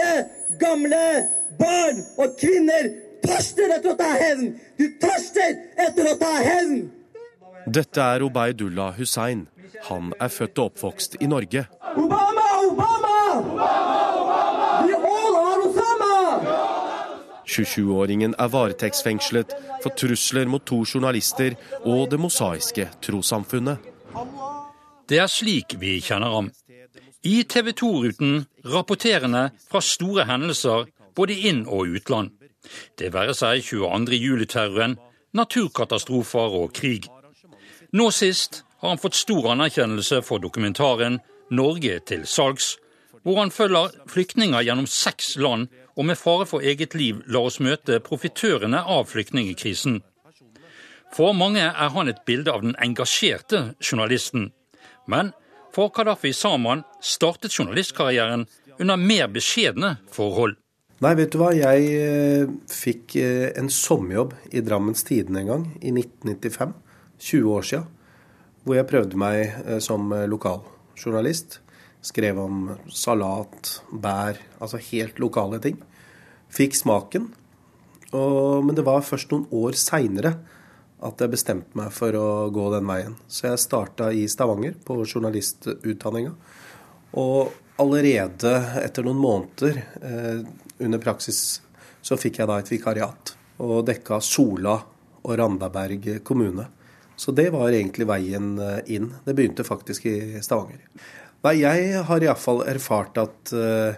unge, gamle, barn og kvinner tørster etter å ta hevn! Du tørster etter å ta hevn! Dette er Obaidullah Hussein. Han er født og oppvokst i Norge. Obama! Obama! Obama, all are Osama! 27-åringen er varetektsfengslet for trusler mot to journalister og det mosaiske trossamfunnet. Det er slik vi kjenner ham. I TV 2-ruten rapporterende fra store hendelser både inn- og utland. Det være seg 22. juli-terroren, naturkatastrofer og krig. Nå sist har han fått stor anerkjennelse for dokumentaren 'Norge til salgs', hvor han følger flyktninger gjennom seks land og med fare for eget liv la oss møte profitørene av flyktningkrisen. For mange er han et bilde av den engasjerte journalisten. Men for Kadafi Saman startet journalistkarrieren under mer beskjedne forhold. Nei, vet du hva. Jeg eh, fikk eh, en sommerjobb i Drammens Tidende en gang, i 1995. 20 år sia. Hvor jeg prøvde meg eh, som lokaljournalist. Skrev om salat, bær, altså helt lokale ting. Fikk smaken. Og, men det var først noen år seinere at jeg bestemte meg for å gå den veien. Så jeg starta i Stavanger, på journalistutdanninga. Og allerede etter noen måneder eh, under praksis så fikk jeg da et vikariat. Og dekka Sola og Randaberg kommune. Så det var egentlig veien eh, inn. Det begynte faktisk i Stavanger. Nei, jeg har iallfall erfart at eh,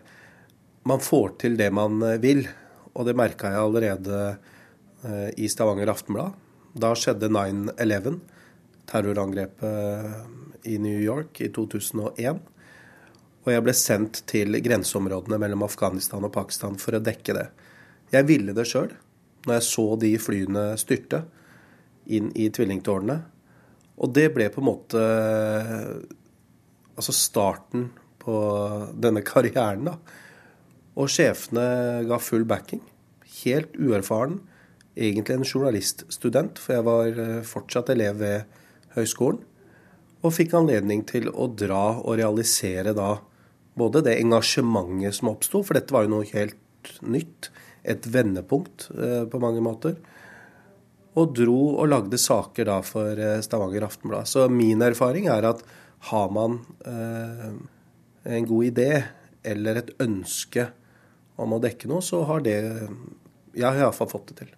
man får til det man vil. Og det merka jeg allerede eh, i Stavanger Aftenblad. Da skjedde 9-11, terrorangrepet i New York i 2001. Og jeg ble sendt til grenseområdene mellom Afghanistan og Pakistan for å dekke det. Jeg ville det sjøl når jeg så de flyene styrte inn i tvillingtårnene. Og det ble på en måte altså starten på denne karrieren. da. Og sjefene ga full backing. Helt uerfaren. Egentlig en journaliststudent, for jeg var eh, fortsatt elev ved høyskolen. Og fikk anledning til å dra og realisere da både det engasjementet som oppsto, for dette var jo noe helt nytt. Et vendepunkt eh, på mange måter. Og dro og lagde saker da for eh, Stavanger Aftenblad. Så min erfaring er at har man eh, en god idé eller et ønske om å dekke noe, så har det Jeg har iallfall fått det til.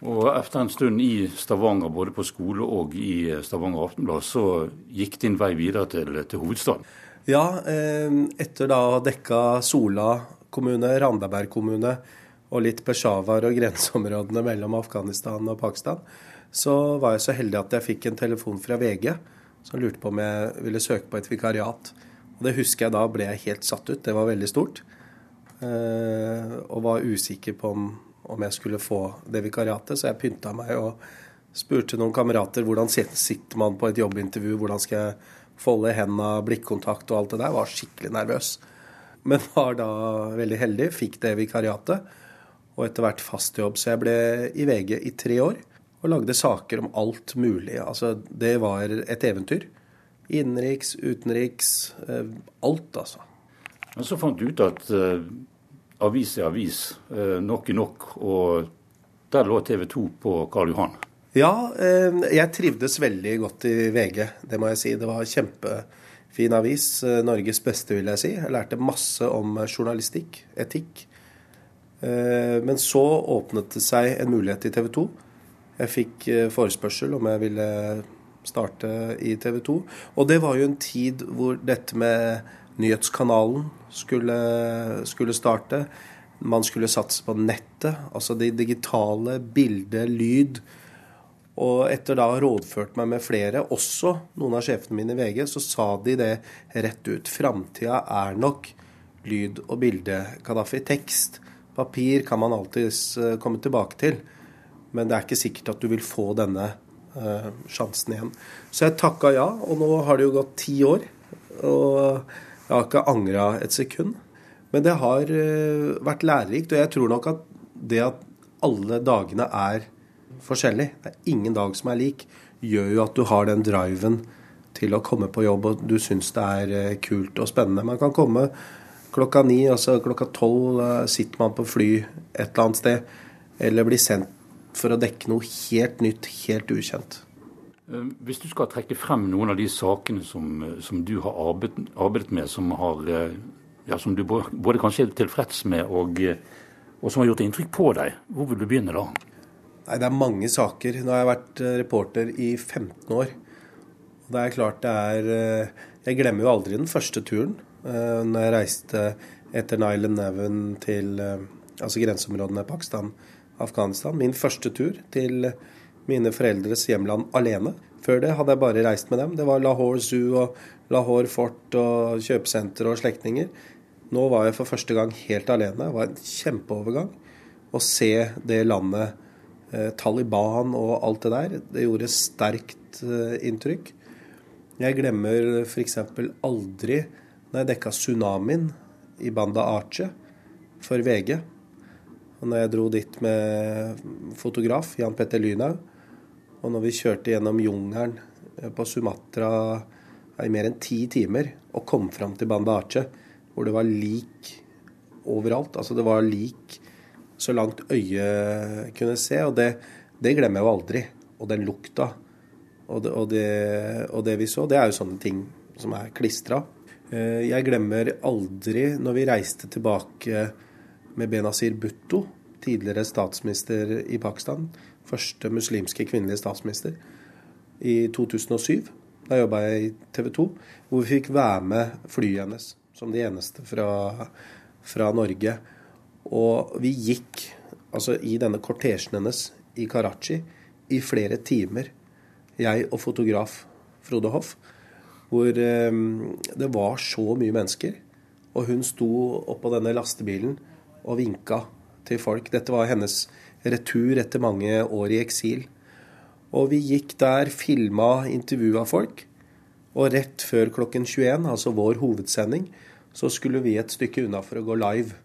Og etter en stund i Stavanger, både på skole og i Stavanger Aftenblad, så gikk din vei videre til, til hovedstaden? Ja, eh, etter da å ha dekka Sola kommune, Randaberg kommune og litt Peshawar og grenseområdene mellom Afghanistan og Pakistan, så var jeg så heldig at jeg fikk en telefon fra VG som lurte på om jeg ville søke på et vikariat. Og Det husker jeg da ble jeg helt satt ut. Det var veldig stort. Eh, og var usikker på om, om jeg skulle få det vikariatet, så jeg pynta meg og spurte noen kamerater hvordan sitter man på et jobbintervju, hvordan skal jeg folde henda, blikkontakt og alt det der. Jeg var skikkelig nervøs. Men var da veldig heldig, fikk det vikariatet og etter hvert fast jobb. Så jeg ble i VG i tre år og lagde saker om alt mulig. Altså, det var et eventyr. Innenriks, utenriks, eh, alt, altså. Men så fant du ut at uh, avis er avis, uh, nok er nok, og der lå TV 2 på Karl Johan. Ja, uh, jeg trivdes veldig godt i VG, det må jeg si. Det var kjempefin avis. Norges beste, vil jeg si. Jeg lærte masse om journalistikk, etikk. Men så åpnet det seg en mulighet i TV 2 jeg fikk eh, forespørsel om jeg ville starte i TV 2. Og det var jo en tid hvor dette med nyhetskanalen skulle, skulle starte. Man skulle satse på nettet, altså det digitale, bildet, lyd. Og etter da rådført meg med flere, også noen av sjefene mine i VG, så sa de det rett ut. Framtida er nok lyd og bilde, Kadafi. Tekst, papir kan man alltids eh, komme tilbake til. Men det er ikke sikkert at du vil få denne uh, sjansen igjen. Så jeg takka ja, og nå har det jo gått ti år. Og jeg har ikke angra et sekund. Men det har uh, vært lærerikt, og jeg tror nok at det at alle dagene er forskjellige, det er ingen dag som er lik, gjør jo at du har den driven til å komme på jobb og du syns det er uh, kult og spennende. Man kan komme Klokka ni, altså klokka tolv eh, sitter man på fly et eller annet sted, eller blir sendt for å dekke noe helt nytt, helt ukjent. Eh, hvis du skal trekke frem noen av de sakene som, som du har arbeidet, arbeidet med, som, har, ja, som, du både kanskje er tilfreds med og, og, som har gjort inntrykk på deg, hvor vil du begynne da? Nei, Det er mange saker. Nå har jeg vært reporter i 15 år. Det er klart det er eh, Jeg glemmer jo aldri den første turen. Eh, når jeg reiste etter 9-11 til eh, altså grenseområdene Pakistan, Afghanistan. Min første tur til mine foreldres hjemland alene. Før det hadde jeg bare reist med dem. Det var Lahore Zoo og Lahore Fort og kjøpesenter og slektninger. Nå var jeg for første gang helt alene. Det var en kjempeovergang. Å se det landet, Taliban og alt det der, det gjorde sterkt inntrykk. Jeg glemmer f.eks. aldri når jeg dekka tsunamien i Banda Arche for VG. Og når jeg dro dit med fotograf Jan Petter Lynhaug, og når vi kjørte gjennom jungelen på Sumatra i mer enn ti timer og kom fram til Banda Arche, hvor det var lik overalt. Altså det var lik så langt øyet kunne se. Og det, det glemmer jeg jo aldri. Og den lukta. Og det, og, det, og det, vi så, det er jo sånne ting som er klistra. Eh, jeg glemmer aldri når vi reiste tilbake med Benazir Bhutto, tidligere statsminister i Pakistan. Første muslimske kvinnelige statsminister. I 2007. Da jobba jeg i TV 2, hvor vi fikk være med flyet hennes som de eneste fra, fra Norge. Og vi gikk altså i denne kortesjen hennes i Karachi i flere timer jeg og fotograf Frode Hoff, hvor eh, det var så mye mennesker. Og hun sto oppå denne lastebilen og vinka til folk. Dette var hennes retur etter mange år i eksil. Og vi gikk der, filma, intervjua folk. Og rett før klokken 21, altså vår hovedsending, så skulle vi et stykke unna for å gå live.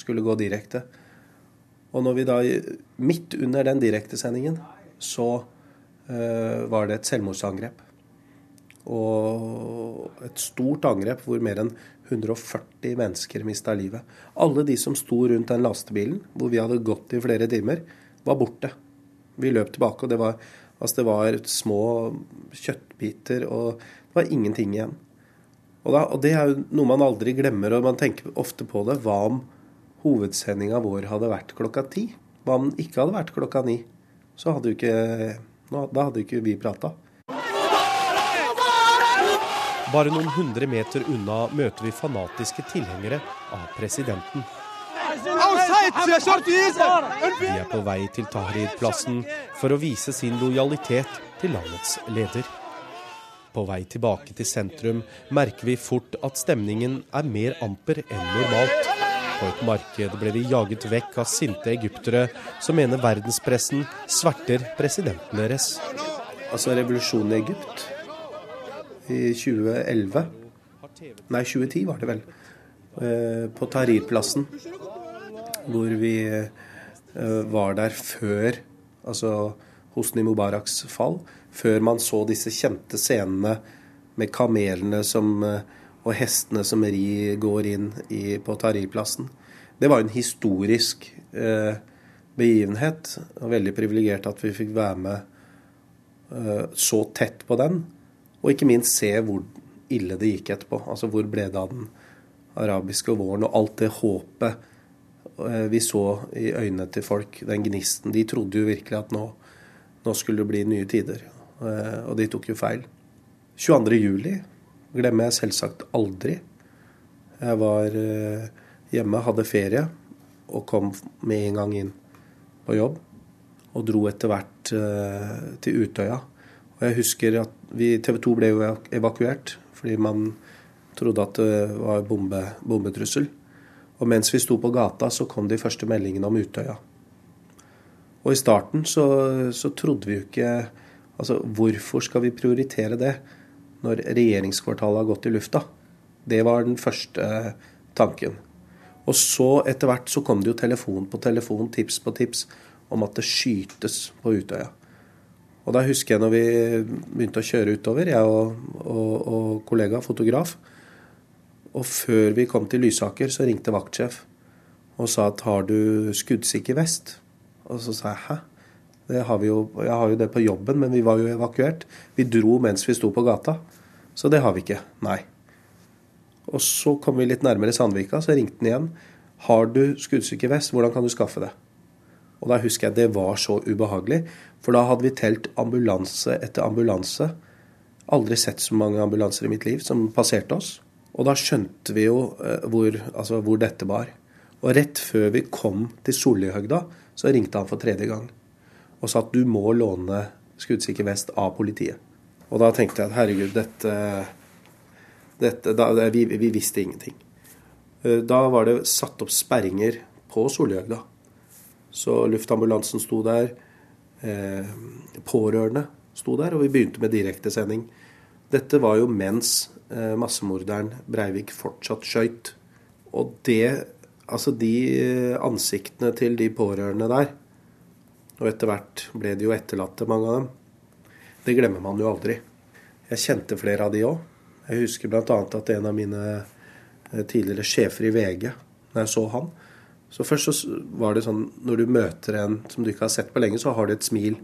Skulle gå direkte. Og når vi da, midt under den direktesendingen, så uh, var det et selvmordsangrep. Og et stort angrep hvor mer enn 140 mennesker mista livet. Alle de som sto rundt den lastebilen, hvor vi hadde gått i flere timer, var borte. Vi løp tilbake, og det var, altså det var små kjøttbiter, og det var ingenting igjen. Og, da, og, det er jo noe man aldri glemmer, og man tenker ofte på det. Hva om hovedsendinga vår hadde vært klokka ti? Hva om den ikke hadde vært klokka ni? Så hadde jo ikke da hadde ikke vi prata. Bare noen hundre meter unna møter vi fanatiske tilhengere av presidenten. De er på vei til Tahrir-plassen for å vise sin lojalitet til landets leder. På vei tilbake til sentrum merker vi fort at stemningen er mer amper enn normalt. På et marked ble vi jaget vekk av sinte egyptere som mener verdenspressen sverter presidenten deres. Altså revolusjonen i Egypt i 2011 Nei, 2010 var det vel. Eh, på Tahrir-plassen. Hvor vi eh, var der før altså Hosni Mubaraks fall. Før man så disse kjente scenene med kamelene som eh, og hestene som ri går inn i, på Tahrir-plassen. Det var en historisk begivenhet. og Veldig privilegert at vi fikk være med så tett på den. Og ikke minst se hvor ille det gikk etterpå. Altså hvor ble det av den arabiske våren og alt det håpet eh, vi så i øynene til folk, den gnisten. De trodde jo virkelig at nå, nå skulle det bli nye tider. Eh, og de tok jo feil. 22. juli glemmer jeg selvsagt aldri. Jeg var eh, hjemme, hadde ferie og kom med en gang inn på jobb. Og dro etter hvert til Utøya. Og jeg husker at TV 2 ble jo evakuert fordi man trodde at det var bombe, bombetrussel. Og mens vi sto på gata, så kom de første meldingene om Utøya. Og i starten så, så trodde vi jo ikke Altså, hvorfor skal vi prioritere det? når regjeringskvartalet har gått i lufta. Det var den første tanken. Og så etter hvert så kom det jo telefon på telefon, tips på tips, om at det skytes på Utøya. Og da husker jeg når vi begynte å kjøre utover, jeg og, og, og kollega, fotograf, Og før vi kom til Lysaker, så ringte vaktsjef og sa at har du skuddsikker vest? Og så sa jeg hæ? Det har vi jo, jeg har jo det på jobben, men vi var jo evakuert. Vi dro mens vi sto på gata. Så det har vi ikke. Nei. Og så kom vi litt nærmere Sandvika, så ringte han igjen. Har du skuddsikker vest, hvordan kan du skaffe det? Og da husker jeg det var så ubehagelig, for da hadde vi telt ambulanse etter ambulanse. Aldri sett så mange ambulanser i mitt liv som passerte oss. Og da skjønte vi jo eh, hvor, altså hvor dette var. Og rett før vi kom til Sollihøgda, så ringte han for tredje gang og sa at du må låne skuddsikker vest av politiet. Og da tenkte jeg at herregud, dette, dette da, vi, vi, visste ingenting. Eh, da var det satt opp sperringer på Sollihøgda. Så luftambulansen sto der. Eh, pårørende sto der, og vi begynte med direktesending. Dette var jo mens eh, massemorderen Breivik fortsatt skøyt. Og det Altså, de eh, ansiktene til de pårørende der, og etter hvert ble de jo etterlatte, mange av dem, det glemmer man jo aldri. Jeg kjente flere av de òg. Jeg husker bl.a. at en av mine eh, tidligere sjefer i VG, når jeg så han Så først så var det sånn når du møter en som du ikke har sett på lenge, så har du et smil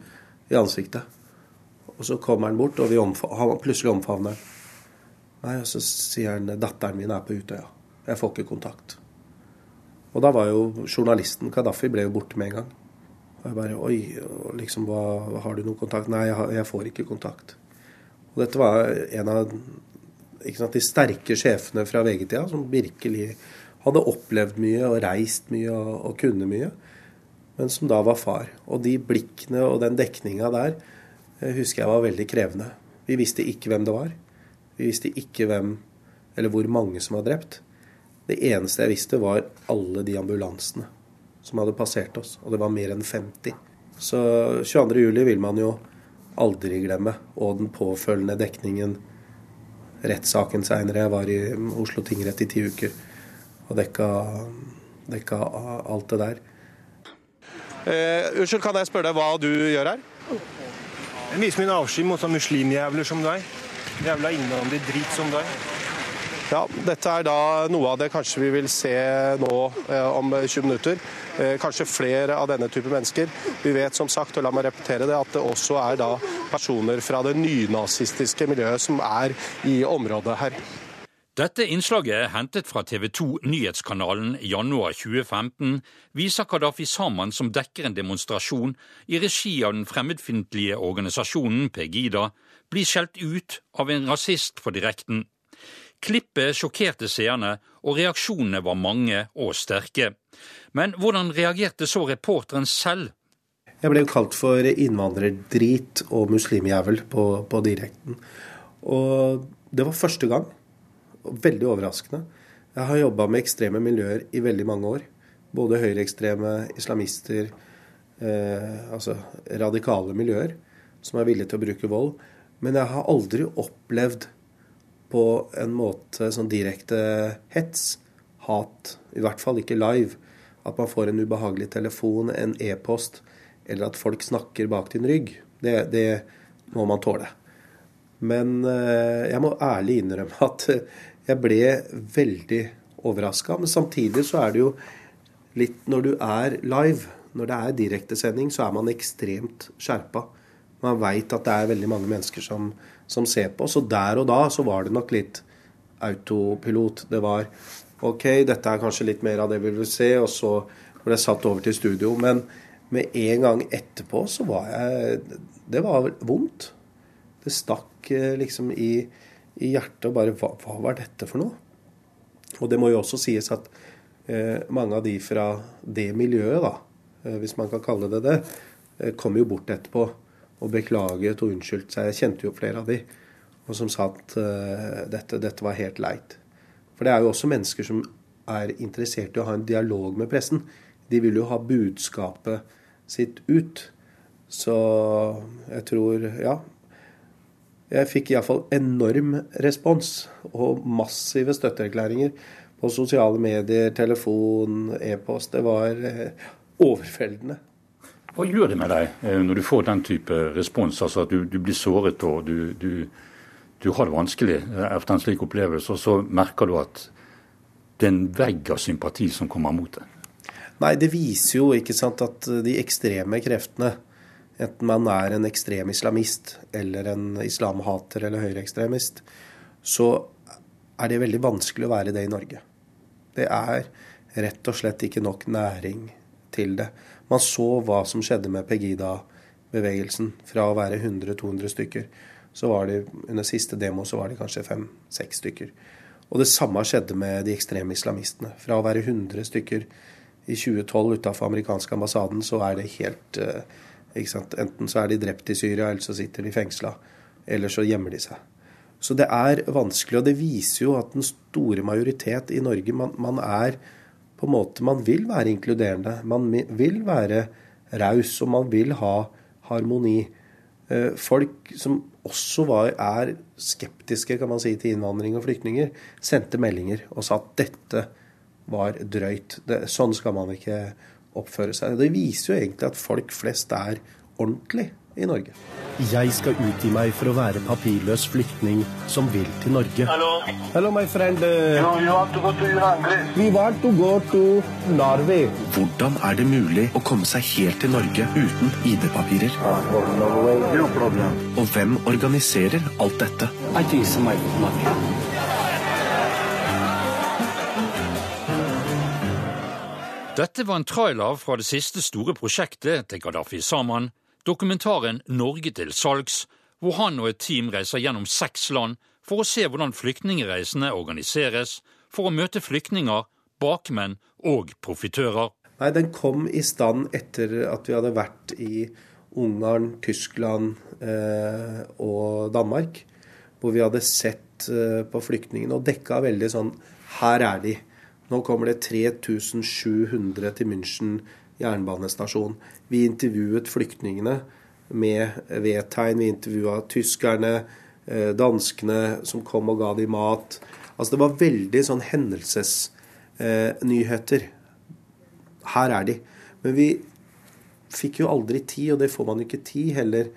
i ansiktet. Og så kommer han bort, og vi han plutselig omfavner han. Nei, og så sier han 'datteren min er på Utøya'. Jeg får ikke kontakt. Og da var jo journalisten Kadafi ble jo borte med en gang. Og jeg bare Oi, liksom, hva, har du noen kontakt? Nei, jeg, jeg, får ikke kontakt. Og dette var en av sant, de sterke sjefene fra VG-tida som virkelig hadde opplevd mye og reist mye og, og, kunne mye, men som da var far. Og de blikkene og den dekninga der husker jeg var veldig krevende. Vi visste ikke hvem det var. Vi visste ikke hvem eller hvor mange som var drept. Det eneste jeg visste, var alle de ambulansene som hadde passert oss. Og det var mer enn 50. Så 22.07 vil man jo aldri glemme. Og den påfølgende dekningen. Rettssaken seinere. Jeg var i Oslo tingrett i ti uker og dekka, dekka alt det der. Eh, unnskyld, kan jeg spørre deg hva du gjør her? Jeg viser min avsky mot sånne muslimjævler som deg. Jævla innvandrer drit som deg. Ja, Dette er da noe av det kanskje vi vil se nå eh, om 20 minutter. Eh, kanskje flere av denne type mennesker. Vi vet som sagt, og la meg repetere det, at det også er da personer fra det nynazistiske miljøet som er i området her. Dette innslaget, hentet fra TV 2 Nyhetskanalen januar 2015, viser Kadafi Saman som dekker en demonstrasjon i regi av den fremmedfiendtlige organisasjonen Pegida, blir skjelt ut av en rasist på direkten. Klippet sjokkerte seerne, og reaksjonene var mange og sterke. Men hvordan reagerte så reporteren selv? Jeg ble kalt for innvandrerdrit og muslimjævel på, på direkten. Og det var første gang. Veldig overraskende. Jeg har jobba med ekstreme miljøer i veldig mange år. Både høyreekstreme, islamister, eh, altså radikale miljøer som er villige til å bruke vold. Men jeg har aldri opplevd på en måte sånn direkte hets, hat, i hvert fall ikke live. At man får en ubehagelig telefon, en e-post, eller at folk snakker bak din rygg. Det, det må man tåle. Men eh, jeg må ærlig innrømme at jeg ble veldig overraska. Men samtidig så er det jo litt Når du er live, når det er direktesending, så er man ekstremt skjerpa. Man veit at det er veldig mange mennesker som, som ser på. Så der og da så var det nok litt autopilot. Det var OK, dette er kanskje litt mer av det vi vil se, og så ble jeg satt over til studio. Men med en gang etterpå så var jeg Det var vondt. Det stakk eh, liksom i, i hjertet og bare hva, hva, var dette for noe? Og det må jo også sies at eh, mange av de fra det miljøet, da, eh, hvis man kan kalle det det, eh, kom jo bort etterpå og beklaget og unnskyldte seg. Jeg kjente jo flere av de, og som sa at uh, dette, dette, var helt leit. For det er jo også mennesker som er interessert i å ha en dialog med pressen. De vil jo ha budskapet sitt ut. Så jeg tror Ja. Jeg fikk iallfall enorm respons og massive støtteerklæringer på sosiale medier, telefon, e-post. Det var overfeldende. overveldende. Hva gjør det med deg eh, når du får den type respons, altså at du, du blir såret og du, du, du, har det vanskelig etter en slik opplevelse, og så merker du at det er en vegg av sympati som kommer mot deg? Nei, det viser jo ikke sant, at de ekstreme kreftene, enten man er en ekstrem islamist eller en islamhater eller høyreekstremist, så er det veldig vanskelig å være det i Norge. Det er rett og slett ikke nok næring til det. Man så hva som skjedde med Pegida-bevegelsen. Fra å være 100-200 stykker, så var det under siste demo så var det kanskje fem-seks stykker. Og det samme skjedde med de ekstreme islamistene. Fra å være 100 stykker i 2012 utafor amerikanske ambassaden, så er det helt eh, Enten så er de drept i Syria, eller så sitter de fengsla. Eller så gjemmer de seg. Så det er vanskelig, og det viser jo at den store majoritet i Norge man, man er på en måte Man vil være inkluderende. Man vil være raus, og man vil ha harmoni. Eh, folk som også var, er skeptiske kan man si, til innvandring og flyktninger, sendte meldinger og sa at dette var drøyt. Det, sånn skal man ikke oppføre seg. Det viser jo egentlig at folk flest er ordentlig i Norge. Jeg skal utgi meg for å være papirløs flyktning som vil til Norge. Hallo. Hello my friend. Hello, you want to go to We want to go to Norway. Hvordan er det mulig å komme seg helt til Norge uten ID-papirer? Og hvem organiserer alt dette? I think Dette var en trailer fra det siste store prosjektet til Gaddafi Saman, dokumentaren Norge til salgs, hvor han og et team reiser gjennom seks land for å se hvordan flyktningreisene organiseres, for å møte flyktninger, bakmenn og profitører. Nei, Den kom i stand etter at vi hadde vært i Ungarn, Tyskland eh, og Danmark. Hvor vi hadde sett eh, på flyktningene og dekka veldig sånn Her er de. Nå kommer det 3700 til München jernbanestasjon. Vi intervjuet flyktningene med vedtegn. Vi intervjua tyskerne, eh, danskene som kom og ga dem mat. Altså Det var veldig sånn hendelsesnyheter. Her er de. Men vi fikk jo aldri tid, og det får man ikke tid heller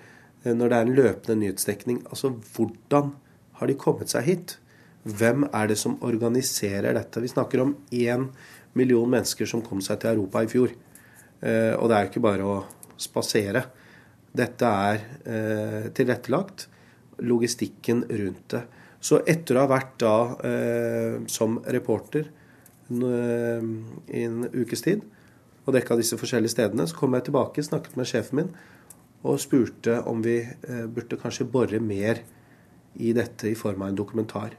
eh, når det er en løpende nyhetsdekning. Altså hvordan har de kommet seg hit? Hvem er det som organiserer dette? Vi snakker om én million mennesker som kom seg til Europa i fjor. Eh, og det er ikke bare å spasere. Dette er eh, tilrettelagt. Logistikken rundt det. Så etter å ha vært da eh, som reporter i en ukes tid og dekka disse forskjellige stedene, så kom jeg tilbake, snakket med sjefen min og spurte om vi burde kanskje bore mer i dette i form av en dokumentar.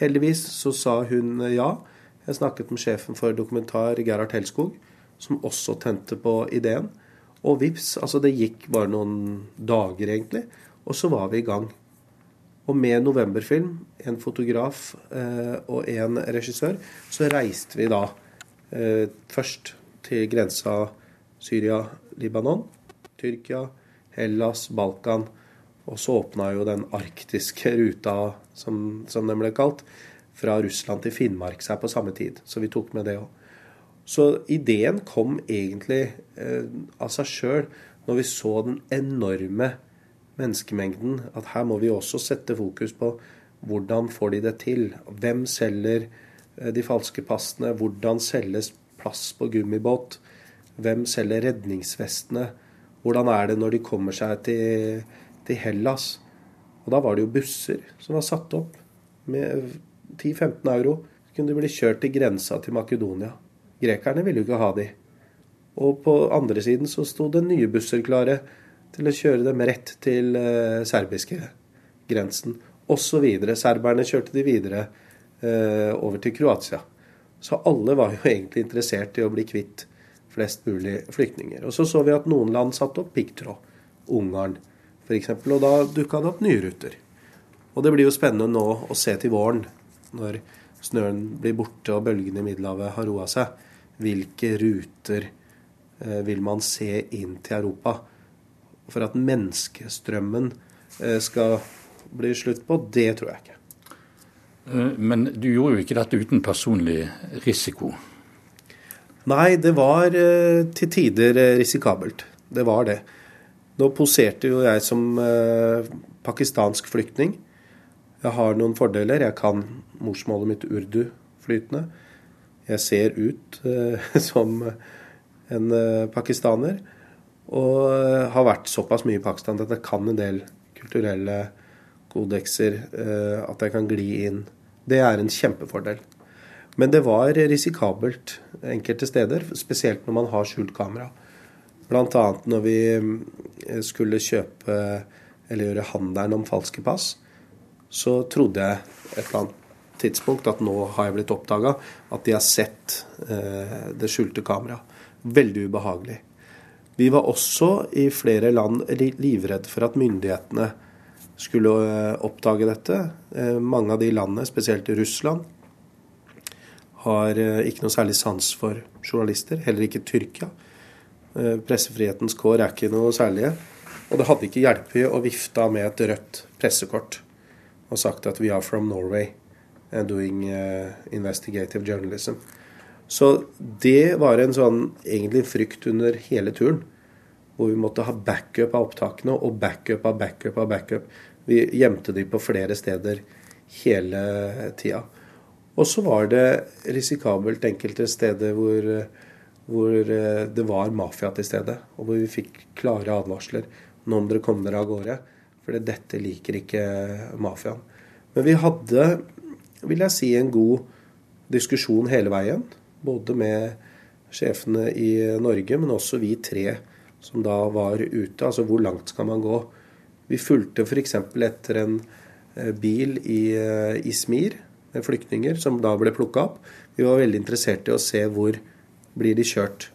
Heldigvis så sa hun ja. Jeg snakket med sjefen for dokumentar, Gerhard Helskog, som også tente på ideen. Og vips, altså det gikk bare noen dager, egentlig, og så var vi i gang. Og med Novemberfilm, en fotograf eh, og en regissør, så reiste vi da eh, først til grensa Syria-Libanon, Tyrkia, Hellas, Balkan. Og så åpna jo den arktiske ruta, som, som den ble kalt, fra Russland til Finnmark seg på samme tid. Så vi tok med det òg. Så ideen kom egentlig eh, av seg sjøl når vi så den enorme menneskemengden. At her må vi også sette fokus på hvordan får de det til. Hvem selger eh, de falske passene? Hvordan selges plass på gummibåt? Hvem selger redningsvestene? Hvordan er det når de kommer seg til til Hellas. Og da var det jo busser som var satt opp med 10-15 euro. Kunne de bli kjørt til grensa til Makedonia. Grekerne ville jo ikke ha de. Og på andre siden så sto det nye busser klare til å kjøre dem rett til eh, serbiske grensen Og så videre. Serberne kjørte de videre eh, over til Kroatia. Så alle var jo egentlig interessert i å bli kvitt flest mulig flyktninger. Og så så vi at noen land satte opp piggtråd. Ungarn, f.eks. Og da dukka det opp nye ruter. Og det blir jo spennende nå å se til våren, når snøen blir borte og bølgene i Middelhavet har roa seg. Hvilke ruter eh, vil man se inn til Europa? For at menneskestrømmen eh, skal bli slutt på, det tror jeg ikke. Eh, men du gjorde jo ikke dette uten personlig risiko? Nei, det var til tider risikabelt. Det var det. Nå poserte jo jeg som eh, pakistansk flyktning. Jeg har noen fordeler. Jeg kan morsmålet mitt urdu flytende. Jeg ser ut eh, som en eh, pakistaner. Og eh, har vært såpass mye i Pakistan at jeg kan en del kulturelle kodekser. Eh, at jeg kan gli inn. Det er en kjempefordel. Men det var risikabelt enkelte steder, spesielt når man har skjult kamera. Bl.a. når vi eh, skulle kjøpe eller gjøre handelen om falske pass, så trodde jeg et eller annet tidspunkt at nå har jeg blitt oppdaga, at de har sett eh, det skjulte kameraet. Veldig ubehagelig. Vi var også i flere land livredd for at myndighetene skulle eh, oppdage dette. Eh, mange av de landene, spesielt Russland, har ikke noe særlig sans for journalister. Heller ikke Tyrkia. Pressefrihetens kår er ikke noe særlige. Og det hadde ikke hjulpet å vifte med et rødt pressekort og sagt at we are from Norway and doing investigative journalism. Så det var en sånn egentlig frykt under hele turen. Hvor vi måtte ha backup av opptakene og backup av backup av backup. Vi gjemte de på flere steder hele tida. Og så var det risikabelt enkelte steder hvor, hvor eh, det var mafia til stede. Og hvor vi fikk klare advarsler. Nå må dere komme dere av gårde. For dette liker ikke mafiaen. Men vi hadde, vil jeg si, en god diskusjon hele veien. Både med sjefene i Norge, men også vi tre som da var ute. Altså hvor langt skal man gå? Vi fulgte f.eks. etter en eh, bil i eh, Ismir med flyktninger som da ble plukka opp. Vi var veldig interessert i å se hvor blir de kjørt.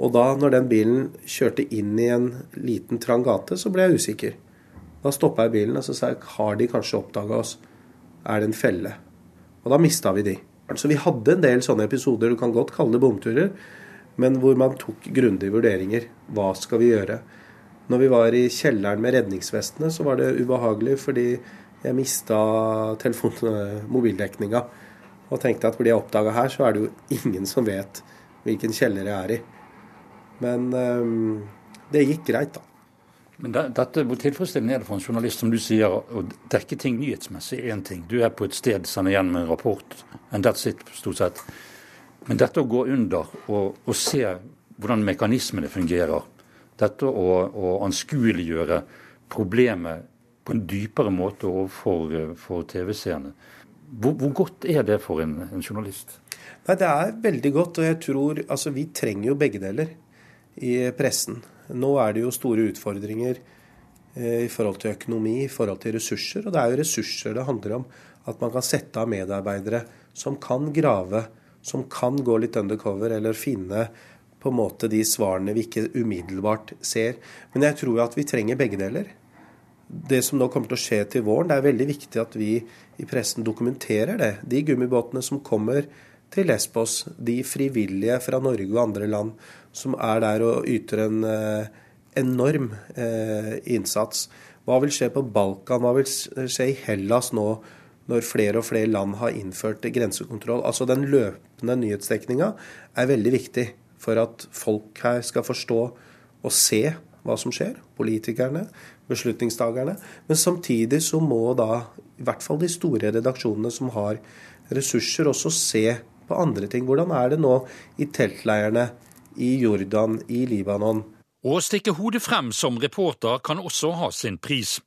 Og da når den bilen kjørte inn i en liten, trang gate, så ble jeg usikker. Da stoppa jeg bilen og så sa jeg, har de kanskje oppdaga oss. Er det en felle? Og da mista vi de. Så vi hadde en del sånne episoder, du kan godt kalle det bomturer, men hvor man tok grundige vurderinger. Hva skal vi gjøre? Når vi var i kjelleren med redningsvestene, så var det ubehagelig fordi jeg mista mobildekninga. Og tenkte at blir jeg oppdaga her, så er det jo ingen som vet hvilken kjeller jeg er i. Men um, det gikk greit, da. Men dette, Hvor tilfredsstillende er det for en journalist som du sier, å dekke ting nyhetsmessig er én ting. Du er på et sted, sender igjen med en rapport, and that's it, stort sett. Men dette å gå under og, og se hvordan mekanismene fungerer, dette å, å anskueliggjøre problemet på en dypere måte overfor for TV-seerne. Hvor, hvor, godt er det for en, en, journalist? Nei, Det er veldig godt. Og jeg tror altså vi trenger jo begge deler i pressen. Nå er det jo store utfordringer eh, i forhold til økonomi, i forhold til ressurser. Og det er jo ressurser det handler om. At man kan sette av medarbeidere som kan grave, som kan gå litt undercover eller finne på en måte de svarene vi ikke umiddelbart ser. Men jeg tror at vi trenger begge deler. Det som nå kommer til å skje til våren, det er veldig viktig at vi i pressen dokumenterer det. De gummibåtene som kommer til Lesbos, de frivillige fra Norge og andre land som er der og yter en eh, enorm eh, innsats. Hva vil skje på Balkan, hva vil skje i Hellas nå når flere og flere land har innført grensekontroll? Altså Den løpende nyhetsdekninga er veldig viktig for at folk her skal forstå og se hva som skjer. Politikerne, beslutningstakerne. Men samtidig så må da i hvert fall de store redaksjonene som har ressurser, også se på andre ting. Hvordan er det nå i teltleirene i Jordan, i Libanon? Å stikke hodet frem som reporter kan også ha sin pris.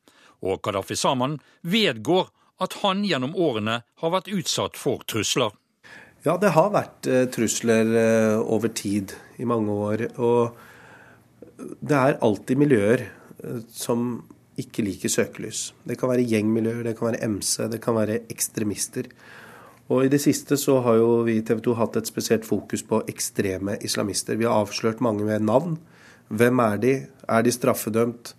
Og Kadafi Saman vedgår at han gjennom årene har vært utsatt for trusler. Ja, det har vært eh, trusler eh, over tid i mange år. Og det er alltid miljøer eh, som ikke liker søkelys. Det kan være gjengmiljøer, det kan være MC, det kan være ekstremister. Og i det siste så har jo vi i TV 2 hatt et spesielt fokus på ekstreme islamister. Vi har avslørt mange med navn. Hvem er de? Er de straffedømt?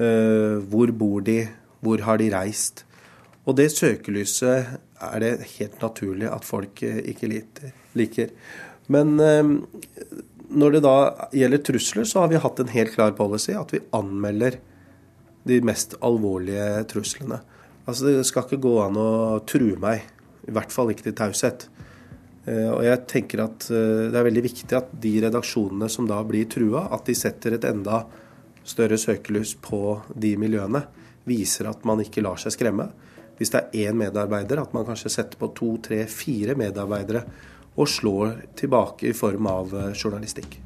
Hvor bor de? Hvor har de reist? Og det søkelyset er det helt naturlig at folk eh, ikke liker. Men eh, når det da gjelder trusler, så har vi hatt en helt klar policy at vi anmelder de mest alvorlige truslene. Altså Det skal ikke gå an å true meg, i hvert fall ikke til taushet. Eh, og jeg tenker at det er veldig viktig at de redaksjonene som da blir trua, at de setter et enda større søkelys på de miljøene. Viser at man ikke lar seg skremme hvis det er én medarbeider, at man kanskje setter på to, tre, fire medarbeidere og slår tilbake i form av journalistikk.